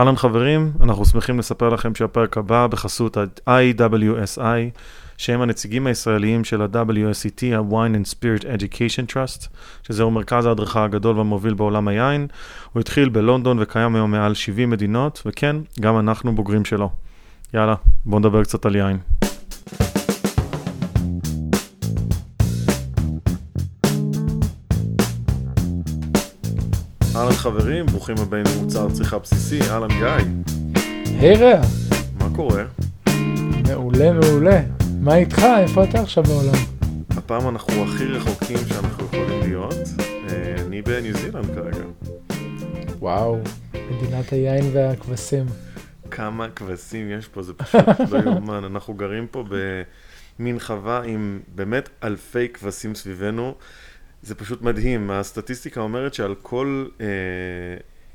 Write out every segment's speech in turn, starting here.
אהלן חברים, אנחנו שמחים לספר לכם שהפרק הבא בחסות ה-IWSI, שהם הנציגים הישראליים של ה-WSET, ה-Wine and Spirit Education Trust, שזהו מרכז ההדרכה הגדול והמוביל בעולם היין. הוא התחיל בלונדון וקיים היום מעל 70 מדינות, וכן, גם אנחנו בוגרים שלו. יאללה, בואו נדבר קצת על יין. אהלן חברים, ברוכים הבאים למוצר צריכה בסיסי, אהלן גיא. היי רע, מה קורה? מעולה מעולה. מה איתך? איפה אתה עכשיו בעולם? הפעם אנחנו הכי רחוקים שאנחנו יכולים להיות. אה, אני בניו זילנד כרגע. וואו, מדינת היין והכבשים. כמה כבשים יש פה, זה פשוט לא יאומן. אנחנו גרים פה במין חווה עם באמת אלפי כבשים סביבנו. זה פשוט מדהים. הסטטיסטיקה אומרת שעל כל אה,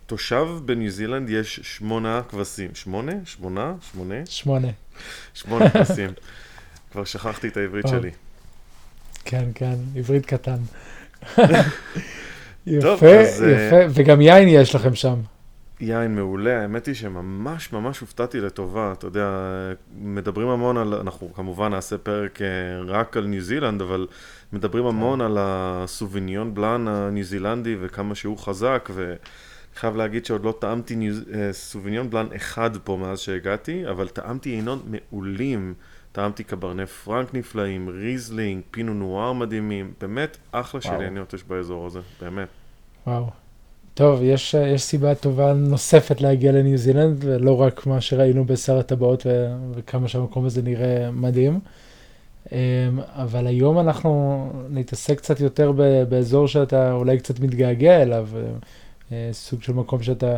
תושב בניו זילנד יש שמונה כבשים. שמונה? שמונה? שמונה? שמונה. שמונה כבשים. כבר שכחתי את העברית. שלי. כן, כן, עברית קטן. טוב, יפה, אז, אה, יפה, וגם יין יש לכם שם. יין מעולה, האמת היא שממש ממש הופתעתי לטובה, אתה יודע, מדברים המון על, אנחנו כמובן נעשה פרק אה, רק על ניו זילנד, אבל מדברים המון על הסוביניון בלאן הניו זילנדי וכמה שהוא חזק, וחייב להגיד שעוד לא טעמתי ניו, אה, סוביניון בלאן אחד פה מאז שהגעתי, אבל טעמתי יינות מעולים, טעמתי קברנה פרנק נפלאים, ריזלינג, פינו נואר מדהימים, באמת אחלה של. יינות יש באזור הזה, באמת. וואו. טוב, יש, יש סיבה טובה נוספת להגיע לניו זילנד, ולא רק מה שראינו בשר הטבעות ו- וכמה שהמקום הזה נראה מדהים. אמ, אבל היום אנחנו נתעסק קצת יותר ב- באזור שאתה אולי קצת מתגעגע אליו, אה, סוג של מקום שאתה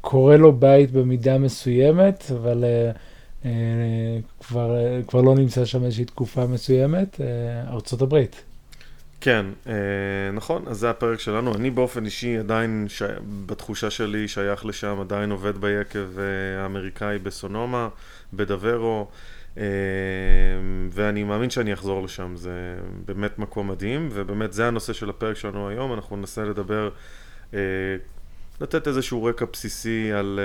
קורא לו בית במידה מסוימת, אבל אה, אה, כבר, אה, כבר לא נמצא שם איזושהי תקופה מסוימת, אה, ארצות הברית. כן, אה, נכון, אז זה הפרק שלנו. אני באופן אישי עדיין, ש... בתחושה שלי, שייך לשם, עדיין עובד ביקב האמריקאי בסונומה, בדוורו, אה, ואני מאמין שאני אחזור לשם. זה באמת מקום מדהים, ובאמת זה הנושא של הפרק שלנו היום. אנחנו ננסה לדבר, אה, לתת איזשהו רקע בסיסי על.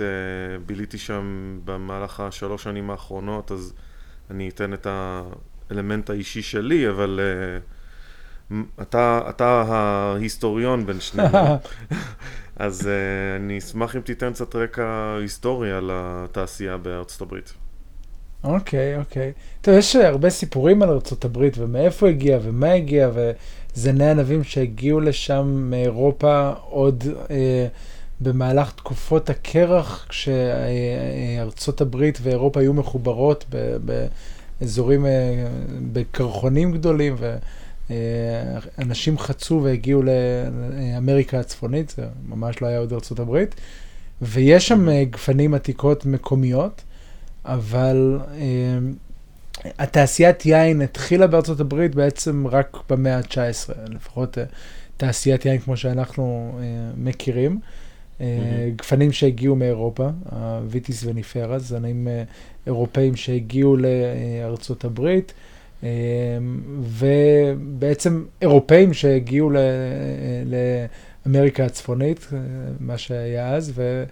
אה, ביליתי שם במהלך השלוש שנים האחרונות, אז אני אתן את האלמנט האישי שלי, אבל... אה, אתה, אתה ההיסטוריון בין שנינו, אז uh, אני אשמח אם תיתן קצת רקע היסטורי על התעשייה בארצות הברית. אוקיי, אוקיי. טוב, יש הרבה סיפורים על ארה"ב ומאיפה הגיע ומה הגיע, וזני ענבים שהגיעו לשם מאירופה עוד אה, במהלך תקופות הקרח, כשארצות הברית ואירופה היו מחוברות ב- באזורים, אה, בקרחונים גדולים, ואנשים חצו והגיעו לאמריקה הצפונית, זה ממש לא היה עוד ארצות הברית, ויש שם אה, גפנים עתיקות מקומיות. אבל אה, התעשיית יין התחילה בארצות הברית בעצם רק במאה ה-19, לפחות תעשיית יין כמו שאנחנו מכירים. אה. גפנים שהגיעו מאירופה, הוויטיס וניפרה, זנים אה, אירופאים שהגיעו לארצות הברית, אה, ובעצם אירופאים שהגיעו ל- אה, לאמריקה הצפונית, אה, מה שהיה אז, ו-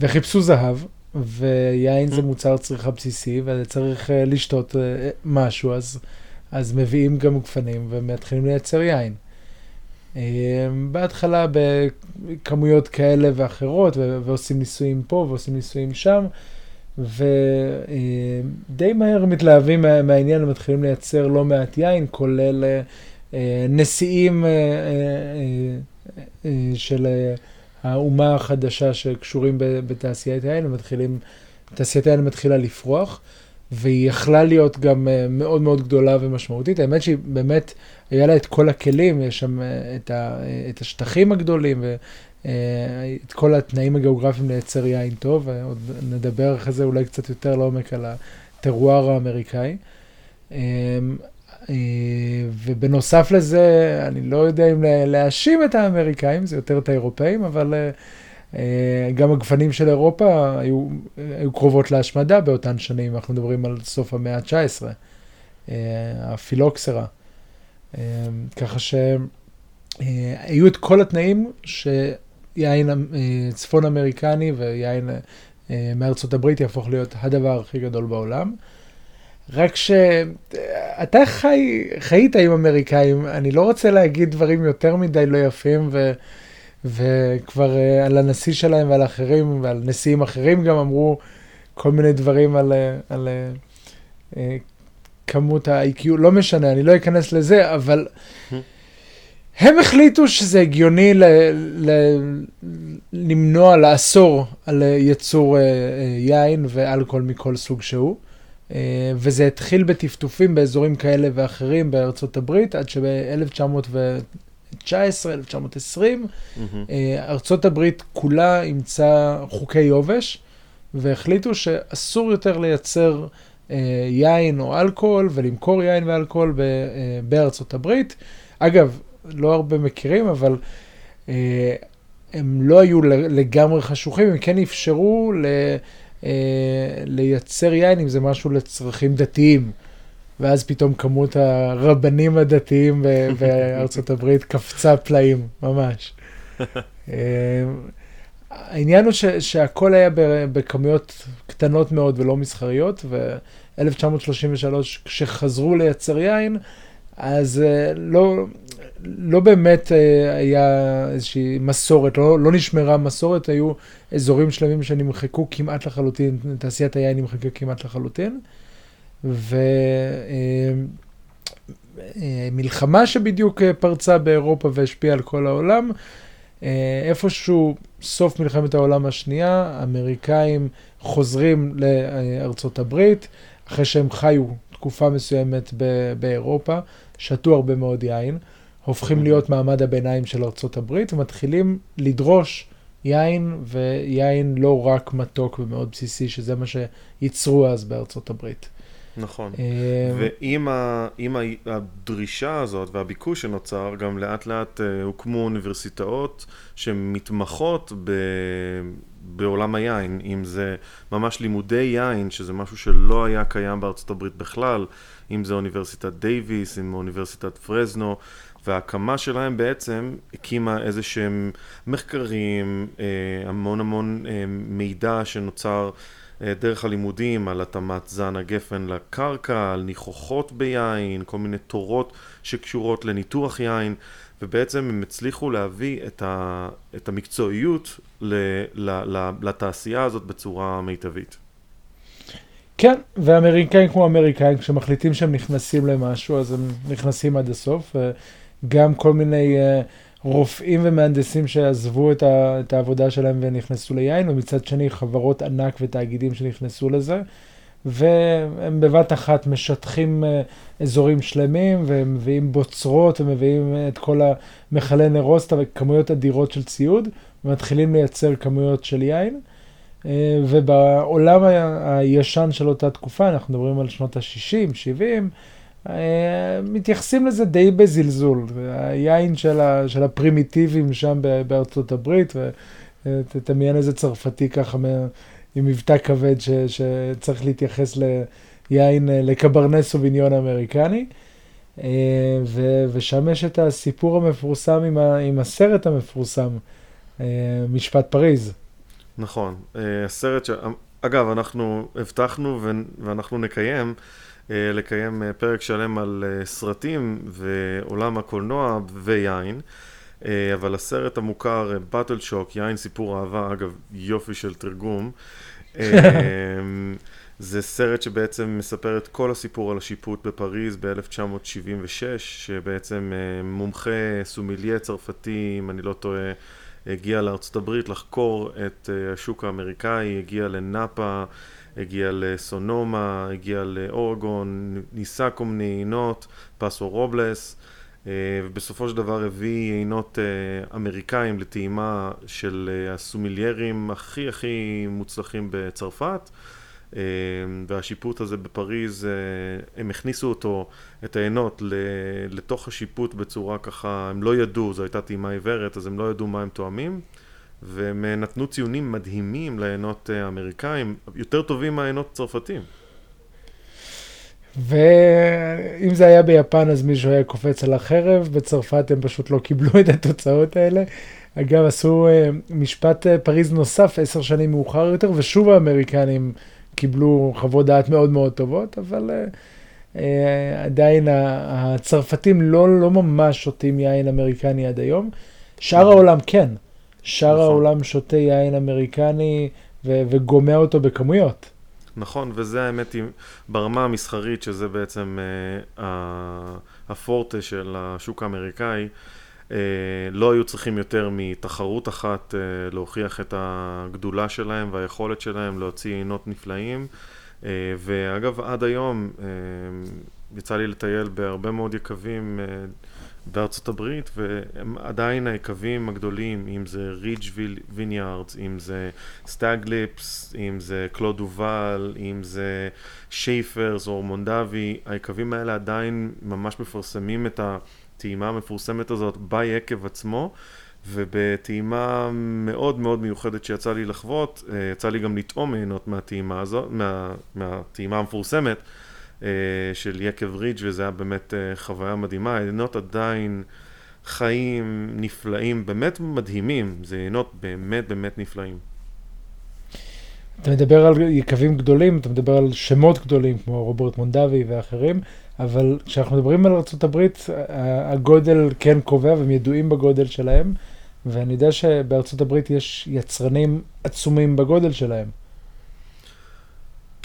וחיפשו זהב. ויין זה מוצר צריכה בסיסי, וצריך אה, לשתות אה, משהו, אז, אז מביאים גם גפנים ומתחילים לייצר יין. אה, בהתחלה בכמויות כאלה ואחרות, ועושים ניסויים פה ועושים ניסויים שם, ודי מהר מתלהבים מה- מהעניין ומתחילים לייצר לא מעט יין, כולל אה, אה, נשיאים אה, של... האומה החדשה שקשורים בתעשיית היין, ומתחילים, תעשיית היין מתחילה לפרוח, והיא יכלה להיות גם מאוד מאוד גדולה ומשמעותית. האמת שהיא באמת, היה לה את כל הכלים, יש שם אה, את, ה, אה, את השטחים הגדולים ואת כל התנאים הגיאוגרפיים לייצר יין טוב, ועוד נדבר אחרי זה אולי קצת יותר לעומק על הטרואר האמריקאי. אה, אה, ובנוסף לזה, אני לא יודע אם לה- להאשים את האמריקאים, זה יותר את האירופאים, אבל אה, אה, גם הגוונים של אירופה היו, היו קרובות להשמדה באותן שנים, אנחנו מדברים על סוף המאה ה-19, אה, הפילוקסרה. אה, ככה שהיו את כל התנאים יין צפון אמריקני ויין מארצות הברית יהפוך להיות הדבר הכי גדול בעולם. רק שאתה חי, חיית עם אמריקאים, אני לא רוצה להגיד דברים יותר מדי לא יפים, ו, וכבר על הנשיא שלהם ועל אחרים, ועל נשיאים אחרים גם אמרו כל מיני דברים על, על כמות ה-IQ, לא משנה, אני לא אכנס לזה, אבל הם החליטו שזה הגיוני ל, ל, למנוע, לאסור על ייצור אה, אה, יין ואלכוהול מכל סוג שהוא. אה, וזה התחיל בטפטופים באזורים כאלה ואחרים בארצות הברית, עד שב-1919, 1920, mm-hmm. ארצות הברית כולה אימצה חוקי יובש, והחליטו שאסור יותר לייצר אה, יין או אלכוהול ולמכור יין ואלכוהול אה, בארצות הברית. אגב, לא הרבה מכירים, אבל אה, הם לא היו לגמרי חשוכים, הם כן אפשרו ל, לייצר יין אם זה משהו לצרכים דתיים. ואז פתאום כמות הרבנים הדתיים בארצות הברית קפצה פלאים, ממש. העניין הוא ש, שהכל היה בכמויות קטנות מאוד ולא מסחריות, ו-1933, כשחזרו לייצר יין, אז uh, לא, לא באמת uh, היה איזושהי מסורת, לא, לא נשמרה מסורת, היו אזורים שלמים שנמחקו כמעט לחלוטין, תעשיית היין נמחקה כמעט לחלוטין. ומלחמה uh, שבדיוק פרצה באירופה והשפיעה על כל העולם, אה, איפשהו סוף מלחמת העולם השנייה, האמריקאים חוזרים לארצות הברית, אחרי שהם חיו תקופה מסוימת באירופה, שתו הרבה מאוד יין, הופכים להיות מעמד הביניים של ארצות הברית ומתחילים לדרוש יין, ויין לא רק מתוק ומאוד בסיסי, שזה מה שייצרו אז בארצות הברית. נכון, אה, ועם הדרישה הזאת והביקוש שנוצר, גם לאט לאט אה, הוקמו אוניברסיטאות שמתמחות ב, בעולם היין, אם זה ממש לימודי יין, שזה משהו שלא היה קיים בארצות הברית בכלל, אם זה אוניברסיטת דייוויס, אם אוניברסיטת פרזנו, וההקמה שלהם בעצם הקימה איזה שהם מחקרים, אה, המון המון מידע שנוצר דרך הלימודים על התאמת זן הגפן לקרקע, על ניחוחות ביין, כל מיני תורות שקשורות לניתוח יין, ובעצם הם הצליחו להביא את, ה, את המקצועיות ל, ל, ל, לתעשייה הזאת בצורה מיטבית. כן, ואמריקאים כמו אמריקאים, כשמחליטים שהם נכנסים למשהו, אז הם נכנסים עד הסוף. גם כל מיני uh, רופאים ומהנדסים שעזבו את, ה, את העבודה שלהם ונכנסו ליין, ומצד שני חברות ענק ותאגידים שנכנסו לזה, והם בבת אחת משטחים אה, אזורים שלמים, והם מביאים בוצרות, ומביאים את כל המכלי נרוסטה וכמויות אדירות של ציוד, ומתחילים לייצר כמויות של יין. אה, ובעולם הישן של אותה תקופה, אנחנו מדברים על שנות ה-60, 70, אה, מתייחסים לזה די בזלזול. היין של, ה, של הפרימיטיבים שם בארצות הברית, ותדמיין איזה צרפתי ככה עם מבטא כבד ש, שצריך להתייחס ליין, לקברנס סוביניון אמריקני. אה, ו, ושם יש את הסיפור המפורסם עם, ה, עם הסרט המפורסם, אה, משפט פריז. נכון, הסרט ש... אגב, אנחנו הבטחנו ואנחנו נקיים. אה, לקיים אה, פרק שלם על אה, סרטים ועולם הקולנוע ויין. אבל הסרט המוכר, באטל שוק, יין סיפור אהבה, אגב, יופי של תרגום. זה סרט שבעצם מספר את כל הסיפור על השיפוט בפריז ב-1976, שבעצם מומחה סומיליה צרפתי, אם אני לא טועה, הגיע לארצות הברית לחקור את השוק האמריקאי, הגיע לנאפה, הגיע לסונומה, הגיע לאורגון, ניסה כל מיני יינות, פסו רובלס, אה, ובסופו של דבר הביא יינות אה, אמריקאים לטעימה של אה, הסומיליירים הכי הכי מוצלחים בצרפת. והשיפוט הזה בפריז, הם הכניסו אותו, את העינות, לתוך השיפוט בצורה ככה, הם לא ידעו, זו הייתה טעימה עיוורת, אז הם לא ידעו מה הם תואמים. והם אה, נתנו ציונים מדהימים לעיינות אה, אמריקאים, יותר טובים מהעיינות צרפתים. ואם זה היה ביפן אז מישהו היה קופץ על החרב, בצרפת הם פשוט לא קיבלו את התוצאות האלה. אגב, עשו משפט פריז נוסף עשר שנים מאוחר יותר, ושוב האמריקנים קיבלו חוות דעת מאוד מאוד טובות, אבל עדיין הצרפתים לא, לא ממש שותים יין אמריקני עד היום. שאר העולם כן. שאר נכון. העולם שותה יין אמריקני ו- וגומע אותו בכמויות. נכון, וזה האמת היא ברמה המסחרית, שזה בעצם אה, הפורטה של השוק האמריקאי, אה, לא היו צריכים יותר מתחרות אחת אה, להוכיח את הגדולה שלהם והיכולת שלהם להוציא עינות נפלאים. אה, ואגב, עד היום אה, יצא לי לטייל בהרבה מאוד יקבים אה, בארצות הברית, והם עדיין היקבים הגדולים, אם זה ריג' Vineyards, אם זה Stag's Leap, אם זה Clos Du Val, אם זה Shafer או Mondavi, היקבים האלה עדיין ממש מפרסמים את הטעימה המפורסמת הזאת ביקב עצמו. ובטעימה מאוד מאוד מיוחדת שיצא לי לחוות, אה, יצא לי גם לטעום מיינות מהטעימה הזאת, מה, מהטעימה המפורסמת, של יקב Ridge וזה היה באמת אה, חוויה מדהימה. היינות עדיין חיים נפלאים, באמת מדהימים, זה עינות באמת באמת נפלאים. אתה מדבר על יקבים גדולים, אתה מדבר על שמות גדולים כמו רוברט מונדבי ואחרים, אבל כשאנחנו מדברים על ארה"ב, הגודל כן קובע והם ידועים בגודל שלהם, ואני יודע שבארצות הברית יש יצרנים עצומים בגודל שלהם.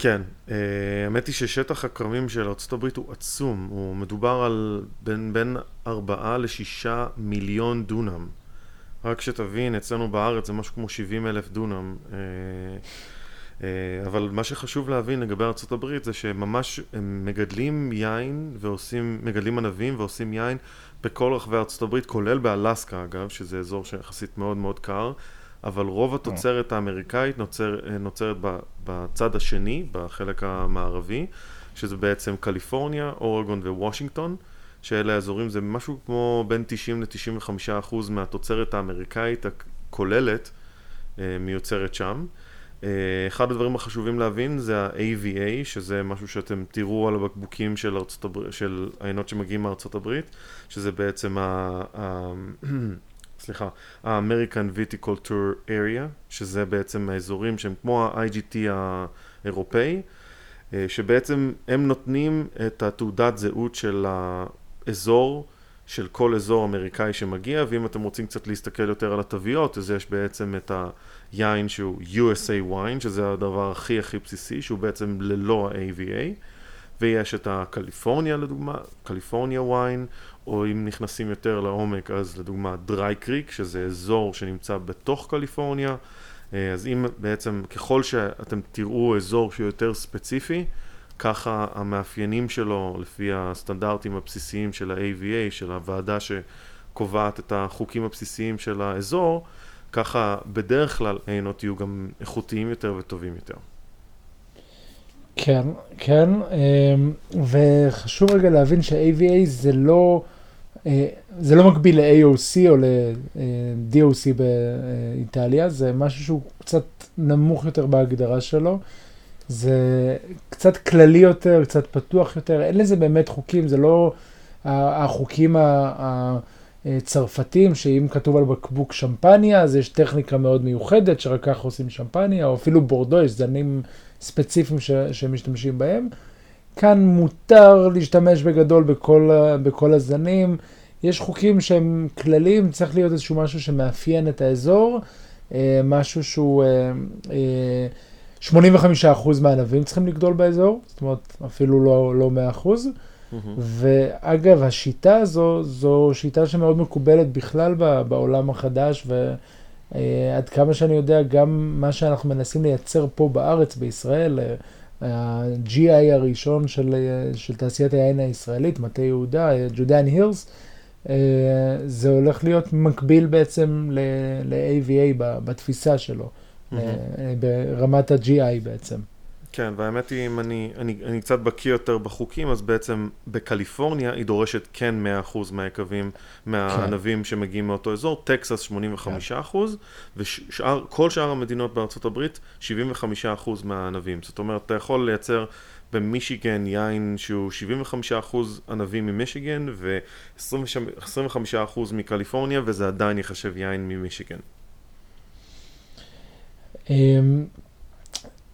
כן, אה, האמת היא ששטח הכרמים של ארה"ב הוא עצום, הוא מדובר על בין, בין 4 ל-6 מיליון דונם. רק שתבין, אצלנו בארץ זה משהו כמו 70 אלף דונם. אה, אה, אבל מה שחשוב להבין לגבי ארה"ב זה שממש הם מגדלים יין ועושים, מגדלים ענבים ועושים יין בכל רחבי ארה"ב, כולל באלסקה אגב, שזה אזור שיחסית מאוד מאוד קר. אבל רוב התוצרת האמריקאית נוצר, נוצרת בצד השני, בחלק המערבי, שזה בעצם קליפורניה, אורגון ווושינגטון, שאלה האזורים, זה משהו כמו בין 90 ל-95 אחוז מהתוצרת האמריקאית הכוללת אה, מיוצרת שם. אה, אחד הדברים החשובים להבין זה ה-AVA, שזה משהו שאתם תראו על הבקבוקים של, הבר... של העיינות שמגיעים מארצות הברית, שזה בעצם ה... סליחה, ה-American Viticulture Area, שזה בעצם האזורים שהם כמו ה-IGT האירופאי, אה, שבעצם הם נותנים את התעודת זהות של האזור, של כל אזור אמריקאי שמגיע, ואם אתם רוצים קצת להסתכל יותר על התוויות, אז יש בעצם את היין שהוא USA wine, שזה הדבר הכי הכי בסיסי, שהוא בעצם ללא ה-AVA. ויש את הקליפורניה לדוגמה, קליפורניה וויין, או אם נכנסים יותר לעומק, אז לדוגמה דריי קריק, שזה אזור שנמצא בתוך קליפורניה, אה, אז אם בעצם, ככל שאתם תראו אזור שהוא יותר ספציפי, ככה המאפיינים שלו, לפי הסטנדרטים הבסיסיים של ה-AVA, של הוועדה שקובעת את החוקים הבסיסיים של האזור, ככה בדרך כלל העינות יהיו גם איכותיים יותר וטובים יותר. כן, כן, אמ, וחשוב רגע להבין שה-AVA זה לא, זה לא מקביל ל-AOC או ל-DOC באיטליה, זה משהו שהוא קצת נמוך יותר בהגדרה שלו. זה קצת כללי יותר, קצת פתוח יותר, אין לזה באמת חוקים, זה לא החוקים הצרפתיים, שאם כתוב על בקבוק שמפניה, אז יש טכניקה מאוד מיוחדת, שרק ככה עושים שמפניה, או אפילו בורדו, יש זנים ספציפיים ש, שמשתמשים בהם. כאן מותר להשתמש בגדול בכל, בכל הזנים. יש חוקים שהם כלליים, צריך להיות איזשהו משהו שמאפיין את האזור, אה, משהו שהוא... 85% אה, אה, מהענבים צריכים לגדול באזור, זאת אומרת אפילו לא, לא 100%. Mm-hmm. ואגב, השיטה הזו, זו שיטה שמאוד מקובלת בכלל בעולם החדש, ו... אה, עד כמה שאני יודע, גם מה שאנחנו מנסים לייצר פה בארץ, בישראל, ה-GI הראשון של, אה, של תעשיית היין הישראלית, מטה יהודה, ג'ודיאן הירס, זה הולך להיות מקביל בעצם ל-AVA בתפיסה שלו, mm-hmm. ברמת ה-GI בעצם. כן, והאמת היא, אם אני, אני, אני קצת בקיא יותר בחוקים, אז בעצם בקליפורניה היא דורשת כן 100% מהיקבים, מהענבים כן. שמגיעים מאותו אזור, טקסס 85%, כן. וכל שאר המדינות בארצות הברית 75% מהענבים. זאת אומרת, אתה יכול לייצר במישיגן יין שהוא 75% ענבים ממישיגן ו-25% מקליפורניה, וזה עדיין ייחשב יין ממישיגן.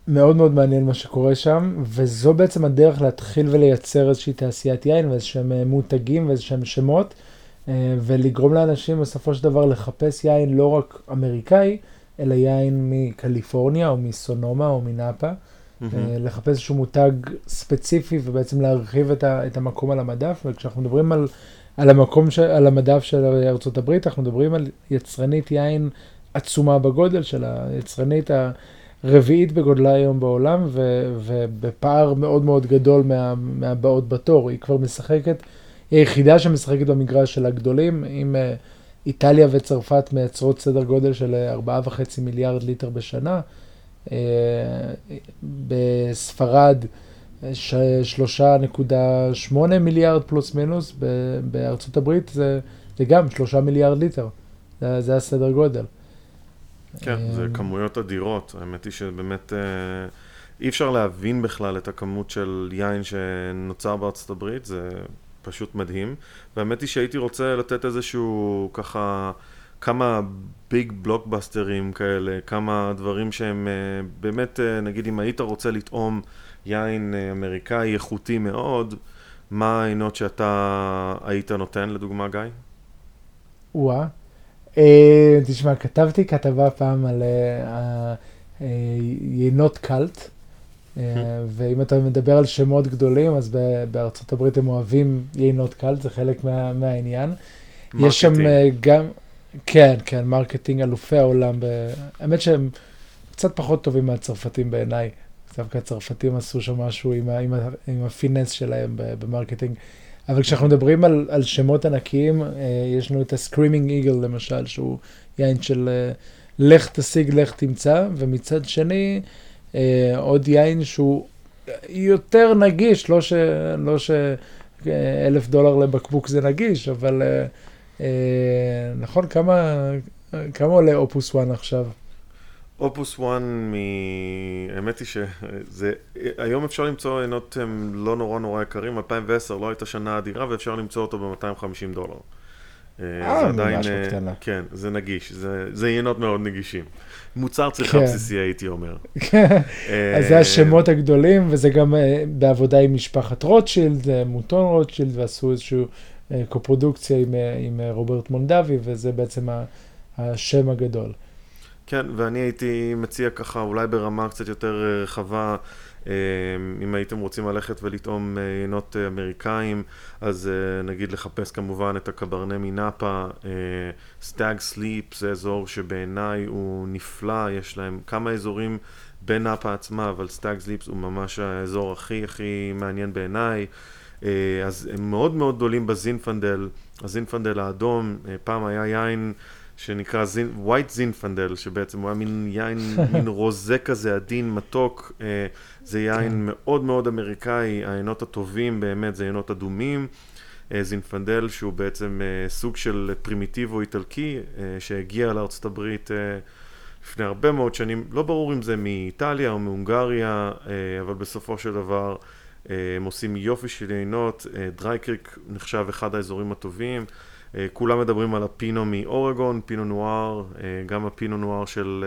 מאוד מאוד מעניין מה שקורה שם, וזו בעצם הדרך להתחיל ולייצר איזושהי תעשיית יין ואיזשהם אה, מותגים ואיזשהם שמות, אה, ולגרום לאנשים בסופו של דבר לחפש יין לא רק אמריקאי, אלא יין מקליפורניה או מסונומה או מנאפה. Mm-hmm. לחפש איזשהו מותג ספציפי ובעצם להרחיב את, ה, את המקום על המדף, וכשאנחנו מדברים על, על המקום, ש, על המדף של הברית, אנחנו מדברים על יצרנית יין עצומה בגודל שלה, יצרנית הרביעית בגודלה היום בעולם, ו, ובפער מאוד מאוד גדול מה, מהבאות בתור. היא כבר משחקת, היא היחידה שמשחקת במגרש של הגדולים, עם uh, איטליה וצרפת מייצרות סדר גודל של 4.5 מיליארד ליטר בשנה. Uh, בספרד 3.8 מיליארד פלוס מינוס, בארצות הברית זה, זה גם 3 מיליארד ליטר, זה, זה הסדר גודל. כן, זה אמ, כמויות אדירות. האמת היא שבאמת אה, אי אפשר להבין בכלל את הכמות של יין שנוצר בארצות הברית, זה פשוט מדהים. והאמת היא שהייתי רוצה לתת איזשהו ככה... כמה ביג בלוקבאסטרים כאלה, כמה דברים שהם אה, באמת, אה, נגיד אם היית רוצה לטעום יין אמריקאי איכותי מאוד, מה העינות שאתה היית נותן לדוגמה, גיא? וואה, אה, תשמע, כתבתי כתבה פעם על אה, אה, יינות קאלט, ואם אתה מדבר על שמות גדולים, אז בארצות הברית הם אוהבים יינות קאלט, זה חלק מה, מהעניין. marketing. יש שם גם, כן, כן, marketing אלופי העולם. האמת שהם קצת פחות טובים מהצרפתים בעיניי. דווקא הצרפתים עשו שם משהו עם, עם, עם ה finesse שלהם ב marketing. אבל כשאנחנו מדברים על, על שמות ענקיים, אה, יש לנו את ה Screaming Eagle למשל, שהוא יין של אה, לך תשיג, לך תמצא, ומצד שני, אה, עוד יין שהוא יותר נגיש, לא ש... לא ש... אלף דולר לבקבוק זה נגיש, אבל נכון, כמה, כמה עולה אופוס 1 עכשיו? אופוס 1, מ... האמת היא שזה, היום אפשר למצוא עינות הם לא נורא נורא יקרים, 2010 לא הייתה שנה אדירה ואפשר למצוא אותו ב-250 דולר. אה, זה עדיין, בקטנה. כן, זה נגיש, זה, עינות מאוד נגישים. מוצר צריכה כן. בסיסי הייתי אומר. כן, אז זה השמות הגדולים, וזה גם אה, בעבודה עם משפחת רוטשילד, Mouton Rothschild, ועשו איזושהי קופרודוקציה עם, עם רוברט מונדבי, וזה בעצם השם הגדול. כן, ואני הייתי מציע ככה, אולי ברמה קצת יותר אה, רחבה, אה, אם הייתם רוצים ללכת ולטעום יינות אה, אמריקאים, אז נגיד לחפש כמובן את הקברנה מנאפה, Stags Leap, זה אזור שבעיניי הוא נפלא, יש להם כמה אזורים בנאפה עצמה, אבל Stags Leap הוא ממש האזור הכי הכי מעניין בעיניי. אז הם מאוד מאוד גדולים בזינפנדל, הזינפנדל האדום, פעם היה יין שנקרא Zin, White Zinfandel, שבעצם הוא היה מין יין, מין רוזה כזה עדין, מתוק. אה, זה יין כן. מאוד מאוד אמריקאי, היינות הטובים באמת זה יינות אדומים. אה, זינפנדל שהוא בעצם אה, סוג של פרימיטיבו איטלקי שהגיע לארצות הברית לפני הרבה מאוד שנים, לא ברור אם זה מאיטליה או מהונגריה, אבל בסופו של דבר הם עושים יופי של יינות, Dry Creek נחשב אחד האזורים הטובים. אה, כולם מדברים על הפינו מאורגון, פינו נואר, אה, גם הפינו נואר של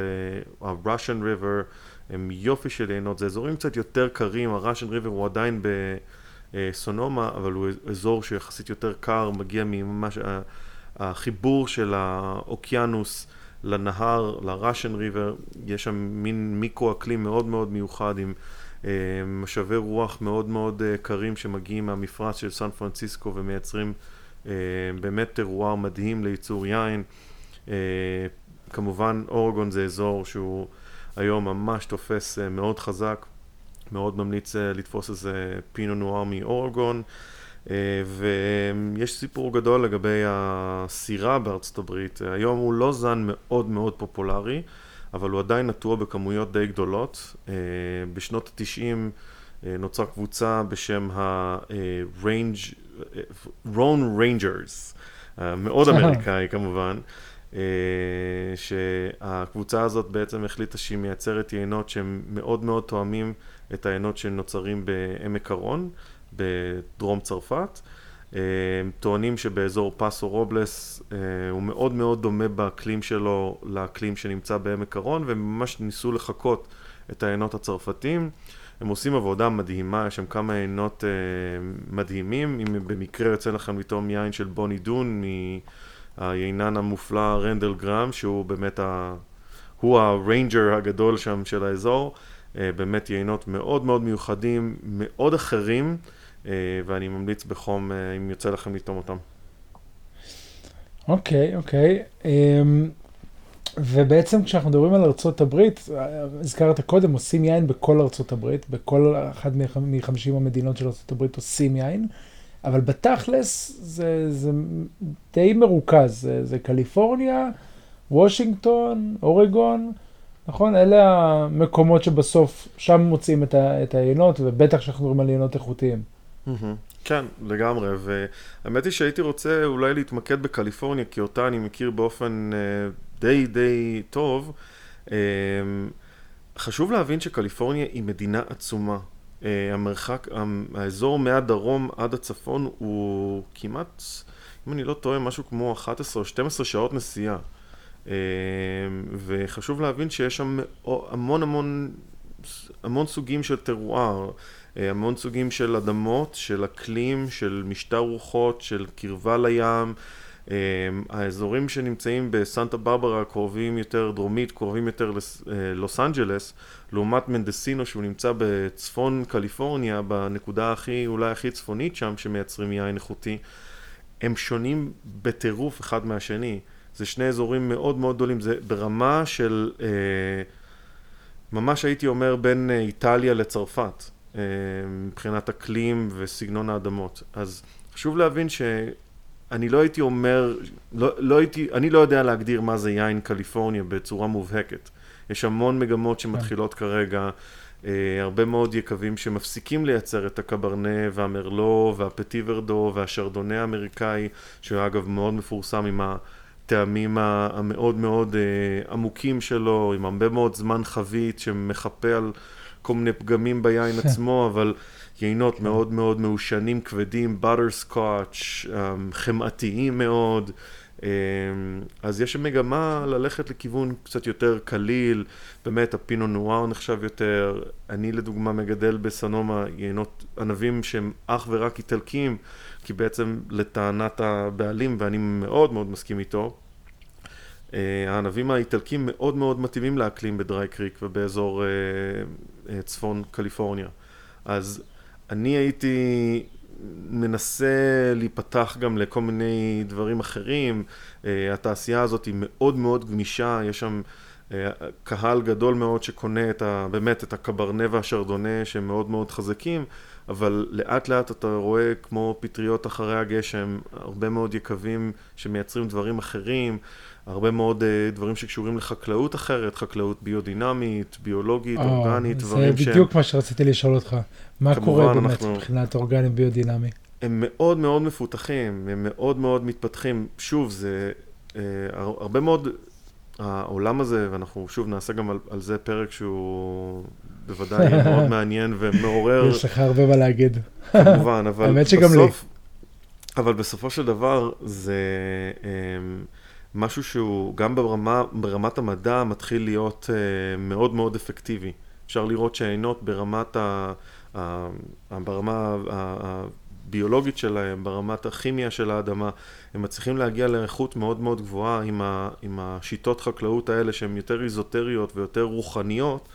אה, ה-Russian River, הם יופי של יינות, זה אזורים קצת יותר קרים, ה-Russian River הוא עדיין בסונומה, אבל הוא אזור שיחסית יותר קר, מגיע ממש החיבור של האוקיינוס לנהר, ל-Russian River, יש שם מין מיקרו-אקלים מאוד מאוד מיוחד עם משאבי רוח מאוד מאוד קרים שמגיעים מהמפרץ של סן פרנסיסקו ומייצרים באמת טרואר מדהים לייצור יין. אה, כמובן אורגון זה אזור שהוא היום ממש תופס אה, מאוד חזק, מאוד ממליץ לתפוס איזה פינו נואר מאורגון. ויש סיפור גדול לגבי הסירה בארצות הברית. היום הוא לא זן מאוד מאוד פופולרי, אבל הוא עדיין נטוע בכמויות די גדולות. אה, בשנות ה-90 נוצרה קבוצה בשם ה-Range, Rhone Rangers, מאוד אמריקאי כמובן. שהקבוצה הזאת בעצם החליטה שהיא מייצרת יינות שהם מאוד מאוד תואמים את היינות שנוצרים בעמק הרון, בדרום צרפת. טוענים שבאזור פאסו רובלס אה, הוא מאוד מאוד דומה באקלים שלו לאקלים שנמצא בעמק הרון והם ממש ניסו לחקות את העיינות הצרפתיים. הם עושים עבודה מדהימה, יש שם כמה עיינות אה, מדהימים, אם במקרה יוצא לכם לטעום יין של בוני דון מהיינן המופלא רנדל גרם, שהוא באמת ה... הוא הריינג'ר הגדול שם של האזור, אה, באמת יינות מאוד מאוד מיוחדים, מאוד אחרים. אה, ואני ממליץ בחום אה, אם יוצא לכם לטעום אותם. אוקיי, אוקיי. אמ, ובעצם כשאנחנו מדברים על ארצות הברית, הזכרת קודם, עושים יין בכל ארצות הברית, בכל אחת מ-50 המדינות של ארצות הברית עושים יין, אבל בתכלס זה, זה די מרוכז, זה, זה קליפורניה, וושינגטון, אורגון, נכון? אלה המקומות שבסוף, שם מוצאים את היינות, ובטח כשאנחנו מדברים על יינות איכותיים. כן, לגמרי, והאמת היא שהייתי רוצה אולי להתמקד בקליפורניה, כי אותה אני מכיר באופן אה, די די טוב. אה, חשוב להבין שקליפורניה היא מדינה עצומה. אה, המרחק, האזור מהדרום עד הצפון הוא כמעט, אם אני לא טועה, משהו כמו 11 או 12 שעות נסיעה. וחשוב להבין שיש שם המון המון המון סוגים של טרואר. אה, המון סוגים של אדמות, של אקלים, של משטר רוחות, של קרבה לים. אה, האזורים שנמצאים בסנטה ברברה קרובים יותר דרומית, קרובים יותר ללוס אה, אנג'לס, לעומת מנדסינו שהוא נמצא בצפון קליפורניה, בנקודה הכי, אולי הכי צפונית שם, שמייצרים יין איכותי, הם שונים בטירוף אחד מהשני. זה שני אזורים מאוד מאוד גדולים, זה ברמה של, ממש הייתי אומר בין איטליה לצרפת. מבחינת אקלים וסגנון האדמות. אז חשוב להבין שאני לא הייתי אומר, לא, לא הייתי, אני לא יודע להגדיר מה זה יין קליפורניה בצורה מובהקת. יש המון מגמות שמתחילות כרגע, אה, הרבה מאוד יקבים שמפסיקים לייצר את הקברנה והמרלו והפטי ורדו והשרדונה האמריקאי, שהוא אגב מאוד מפורסם עם הטעמים המאוד מאוד אה, עמוקים שלו, עם הרבה מאוד זמן חבית שמחפה על... כל מיני פגמים ביין עצמו, אבל יינות כן. מאוד מאוד מעושנים, כבדים, butter scotch, אמ, חמאתיים מאוד. אמ, אז יש מגמה ללכת לכיוון קצת יותר קליל, באמת הפינו נואר נחשב יותר, אני לדוגמה מגדל בסנומה יינות ענבים שהם אך ורק איטלקיים, כי בעצם לטענת הבעלים, ואני מאוד מאוד מסכים איתו, הענבים האיטלקים מאוד מאוד מתאימים לאקלים בדרי קריק ובאזור אה, אה, צפון קליפורניה. אז אני הייתי מנסה להיפתח גם לכל מיני דברים אחרים. התעשייה הזאת היא מאוד מאוד גמישה, יש שם קהל גדול מאוד שקונה את ה, באמת את הקברנה והשרדונה שהם מאוד מאוד חזקים, אבל לאט לאט אתה רואה כמו פטריות אחרי הגשם, הרבה מאוד יקבים שמייצרים דברים אחרים. הרבה מאוד uh, דברים שקשורים לחקלאות אחרת, חקלאות ביודינמית, ביולוגית, oh, אורגנית, דברים שהם... זה בדיוק מה שרציתי לשאול אותך. מה קורה באמת אנחנו... מבחינת אורגני ביודינמי? הם מאוד מאוד מפותחים, הם מאוד מאוד מתפתחים. שוב, זה uh, הרבה מאוד, העולם הזה, ואנחנו שוב נעשה גם על, על זה פרק שהוא בוודאי מאוד מעניין ומעורר... יש לך הרבה מה להגיד. כמובן, אבל האמת שגם בסוף... לי. אבל בסופו של דבר זה... Um, משהו שהוא גם ברמה, ברמת המדע מתחיל להיות uh, מאוד מאוד אפקטיבי. אפשר לראות שהעינות ברמת ה... ברמה הביולוגית שלהם, ברמת הכימיה של האדמה, הם מצליחים להגיע לאיכות מאוד מאוד גבוהה עם, ה, עם השיטות חקלאות האלה שהן יותר איזוטריות ויותר רוחניות,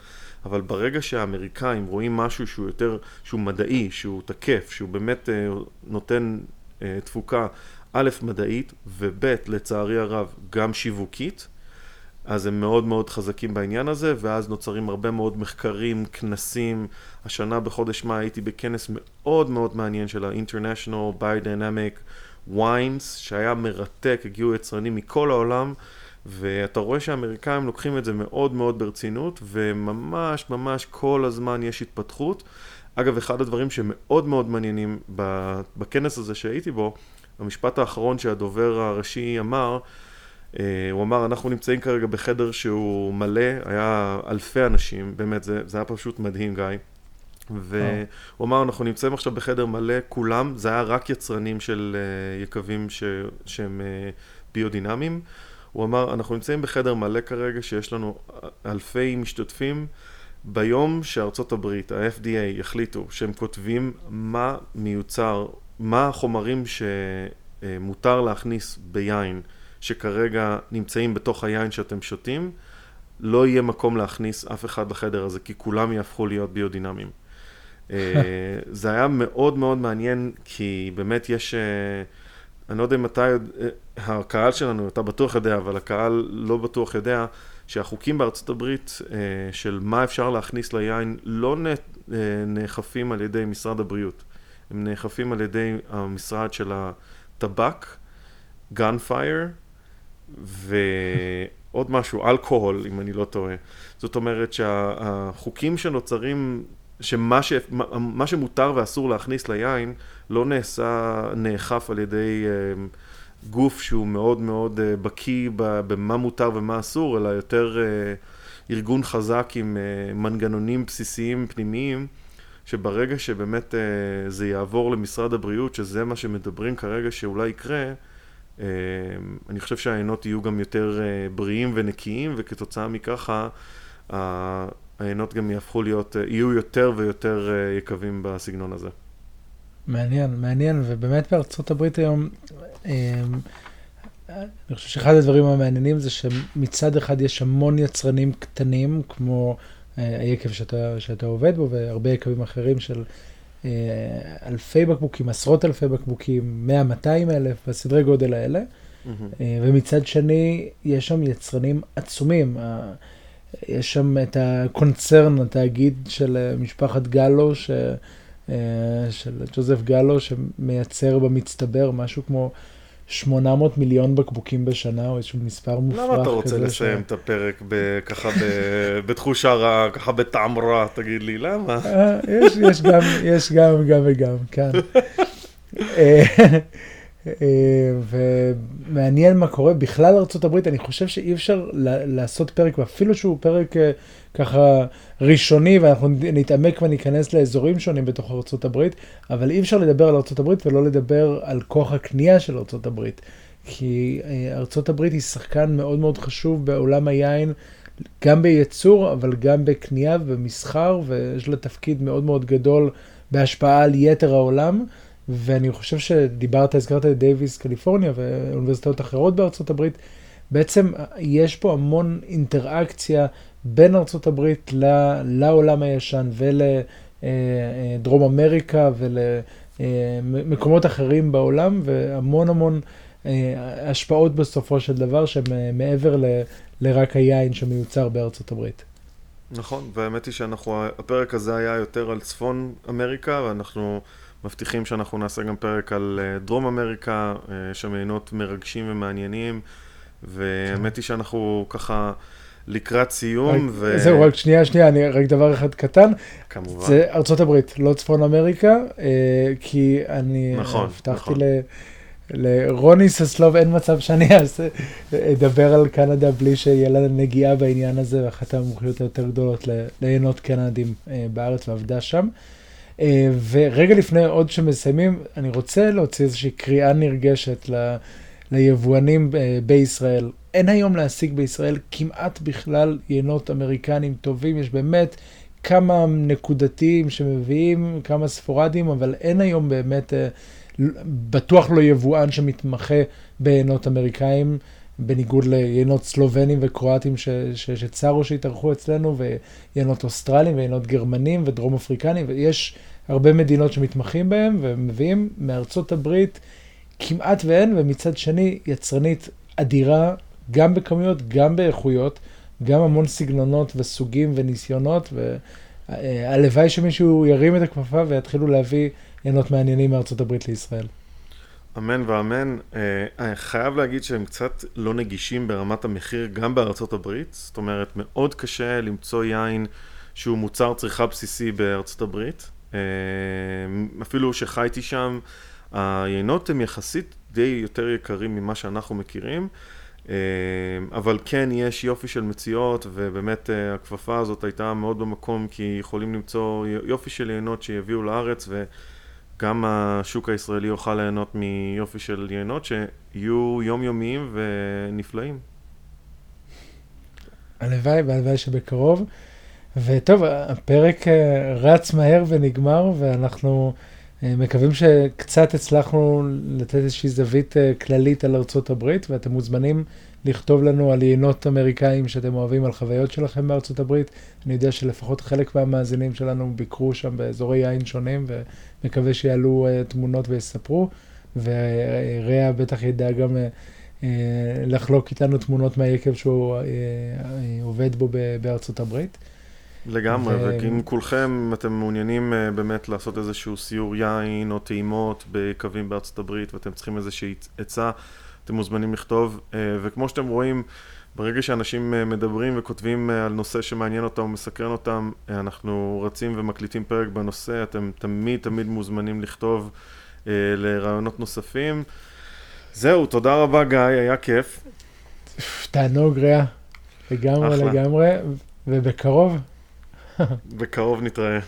אבל ברגע שהאמריקאים רואים משהו שהוא יותר, שהוא מדעי, שהוא תקף, שהוא באמת uh, נותן uh, תפוקה א', מדעית, וב', לצערי הרב, גם שיווקית, אז הם מאוד מאוד חזקים בעניין הזה, ואז נוצרים הרבה מאוד מחקרים, כנסים. השנה בחודש מאי הייתי בכנס מאוד מאוד מעניין של ה-International Biodynamic Wines, שהיה מרתק, הגיעו יצרנים מכל העולם, ואתה רואה שהאמריקאים לוקחים את זה מאוד מאוד ברצינות, וממש ממש כל הזמן יש התפתחות. אגב, אחד הדברים שמאוד מאוד מעניינים בכנס הזה שהייתי בו, המשפט האחרון שהדובר הראשי אמר, אה, הוא אמר, אנחנו נמצאים כרגע בחדר שהוא מלא, היה אלפי אנשים, באמת, זה, זה היה פשוט מדהים, גיא. והוא אמר, אנחנו נמצאים עכשיו בחדר מלא, כולם, זה היה רק יצרנים של uh, יקבים ש, שהם ביודינמיים. הוא אמר, אנחנו נמצאים בחדר מלא כרגע, שיש לנו אלפי משתתפים. ביום שארצות הברית, ה-FDA, יחליטו שהם כותבים מה מיוצר, מה החומרים שמותר להכניס ביין, שכרגע נמצאים בתוך היין שאתם שותים, לא יהיה מקום להכניס אף אחד לחדר הזה, כי כולם יהפכו להיות ביודינמיים. אה, זה היה מאוד מאוד מעניין, כי באמת יש, אה, אני לא יודע אם אתה, אה, הקהל שלנו, אתה בטוח יודע, אבל הקהל לא בטוח יודע, שהחוקים בארצות הברית של מה אפשר להכניס ליין לא נאכפים על ידי משרד הבריאות, הם נאכפים על ידי המשרד של הטבק, gunfire ועוד משהו, אלכוהול, אם אני לא טועה. זאת אומרת שהחוקים שנוצרים שמה ש, מה שמותר ואסור להכניס ליין לא נעשה, נאכף על ידי אה, גוף שהוא מאוד מאוד אה, בקיא במה מותר ומה אסור, אלא יותר אה, ארגון חזק עם מנגנונים בסיסיים פנימיים, שברגע שבאמת זה יעבור למשרד הבריאות, שזה מה שמדברים כרגע שאולי יקרה, אני חושב שהעיינות יהיו גם יותר בריאים ונקיים, וכתוצאה מככה העיינות גם יהפכו להיות, אה, יהיו יותר ויותר אה, יקבים בסגנון הזה. מעניין, מעניין, ובאמת בארצות הברית היום, אמ, אני חושב שאחד הדברים המעניינים זה שמצד אחד יש המון יצרנים קטנים, כמו אה, היקב שאתה, שאתה עובד בו, והרבה יקבים אחרים של אלפי בקבוקים, עשרות אלפי בקבוקים, 100-200 אלף, בסדרי גודל האלה. Mm-hmm. ומצד שני, יש שם יצרנים עצומים. יש שם את הקונצרן, התאגיד של אה, משפחת גלו, ש... אה, של ג'וזף גלו, שמייצר במצטבר משהו כמו 800 מיליון בקבוקים בשנה, או איזשהו מספר מופרך כזה. למה אתה רוצה לסיים ש... את הפרק ב... ככה ב... בתחושה רעה, ככה בטעם רע, תגיד לי, למה? אה, יש, יש גם, יש גם, גם וגם, כן. אה, ומעניין מה קורה בכלל ארה"ב, אני חושב שאי אפשר לעשות פרק, ואפילו שהוא פרק אה, ככה ראשוני, ואנחנו נתעמק וניכנס לאזורים שונים בתוך ארה"ב, אבל אי אפשר לדבר על ארה"ב ולא לדבר על כוח הקנייה של ארה"ב. כי אה, ארה"ב היא שחקן מאוד מאוד חשוב בעולם היין, גם בייצור, אבל גם בקנייה ובמסחר, ויש לה תפקיד מאוד מאוד גדול בהשפעה על יתר העולם. ואני חושב שדיברת, הזכרת את דייוויס, קליפורניה ואוניברסיטאות אחרות בארצות הברית, בעצם יש פה המון אינטראקציה בין ארצות הברית לעולם הישן ולדרום אמריקה ולמקומות אחרים בעולם, והמון המון אה, השפעות בסופו של דבר שהן מעבר ל, לרק היין שמיוצר בארצות הברית. נכון, והאמת היא שאנחנו, הפרק הזה היה יותר על צפון אמריקה, ואנחנו... מבטיחים שאנחנו נעשה גם פרק על אה, דרום אמריקה, אה, שם עיינות מרגשים ומעניינים, והאמת היא שאנחנו ככה לקראת סיום. ו... זהו, רק שנייה, שנייה, אני רק דבר אחד קטן. כמובן. זה ארצות הברית, לא צפון אמריקה, אה, כי אני נכון, הבטחתי נכון. ל... לרוני ססלוב אין מצב שאני אעשה, אדבר על קנדה בלי שיהיה לה נגיעה בעניין הזה, ואחת המומחיות היותר גדולות לעיינות קנדים בארץ ועבדה שם. אה, ורגע לפני עוד שמסיימים, אני רוצה להוציא איזושהי קריאה נרגשת ל, ליבואנים אה, בישראל. אין היום להשיג בישראל כמעט בכלל יינות אמריקנים טובים, יש באמת כמה נקודתיים שמביאים, כמה ספורדים, אבל אין היום באמת, אה, בטוח לא יבואן שמתמחה ביינות אמריקאים. בניגוד ליינות סלובנים וקרואטים שצרו שהתארחו אצלנו, ויינות אוסטרלים ויינות גרמנים ודרום אפריקנים, ויש הרבה מדינות שמתמחים בהם, ומביאים מארצות הברית כמעט ואין, ומצד שני יצרנית אדירה, גם בכמויות, גם באיכויות, גם המון סגנונות וסוגים וניסיונות, והלוואי שמישהו ירים את הכפפה ויתחילו להביא עיינות מעניינים מארצות הברית לישראל. אמן ואמן. אה, חייב להגיד שהם קצת לא נגישים ברמת המחיר גם בארצות הברית. זאת אומרת, מאוד קשה למצוא יין שהוא מוצר צריכה בסיסי בארצות הברית. אה, אפילו שחייתי שם, היינות הם יחסית די יותר יקרים ממה שאנחנו מכירים. אה, אבל כן, יש יופי של מציאות, ובאמת הכפפה הזאת הייתה מאוד במקום, כי יכולים למצוא יופי של יינות שיביאו לארץ, וגם השוק הישראלי יוכל ליהנות מיופי של יינות שיהיו יומיומיים ונפלאים. הלוואי, והלוואי שבקרוב. וטוב, הפרק אה, רץ מהר ונגמר, ואנחנו מקווים שקצת הצלחנו לתת איזושהי זווית כללית על ארצות הברית, ואתם מוזמנים לכתוב לנו על יינות אמריקאים שאתם אוהבים, על חוויות שלכם בארצות הברית. אני יודע שלפחות חלק מהמאזינים שלנו ביקרו שם באזורי יין שונים, ומקווה שיעלו uh, תמונות ויספרו. ורע בטח ידע גם לחלוק איתנו תמונות מהיקב שהוא עובד בו בארצות הברית. לגמרי, ו... ואם כולכם, אתם מעוניינים uh, באמת לעשות איזשהו סיור יין או טעימות בקווים בארצות הברית ואתם צריכים איזושהי עצה, אתם מוזמנים לכתוב, אה, וכמו שאתם רואים, ברגע שאנשים אה, מדברים וכותבים אה, על נושא שמעניין אותם ומסקרן אותם, אנחנו רצים ומקליטים פרק בנושא, אתם תמיד תמיד מוזמנים לכתוב לרעיונות נוספים. זהו, תודה רבה גיא, היה כיף. תענוג ריאה, לגמרי אחלה. לגמרי, ובקרוב. בקרוב נתראה.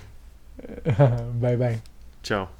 ביי ביי. צ'או.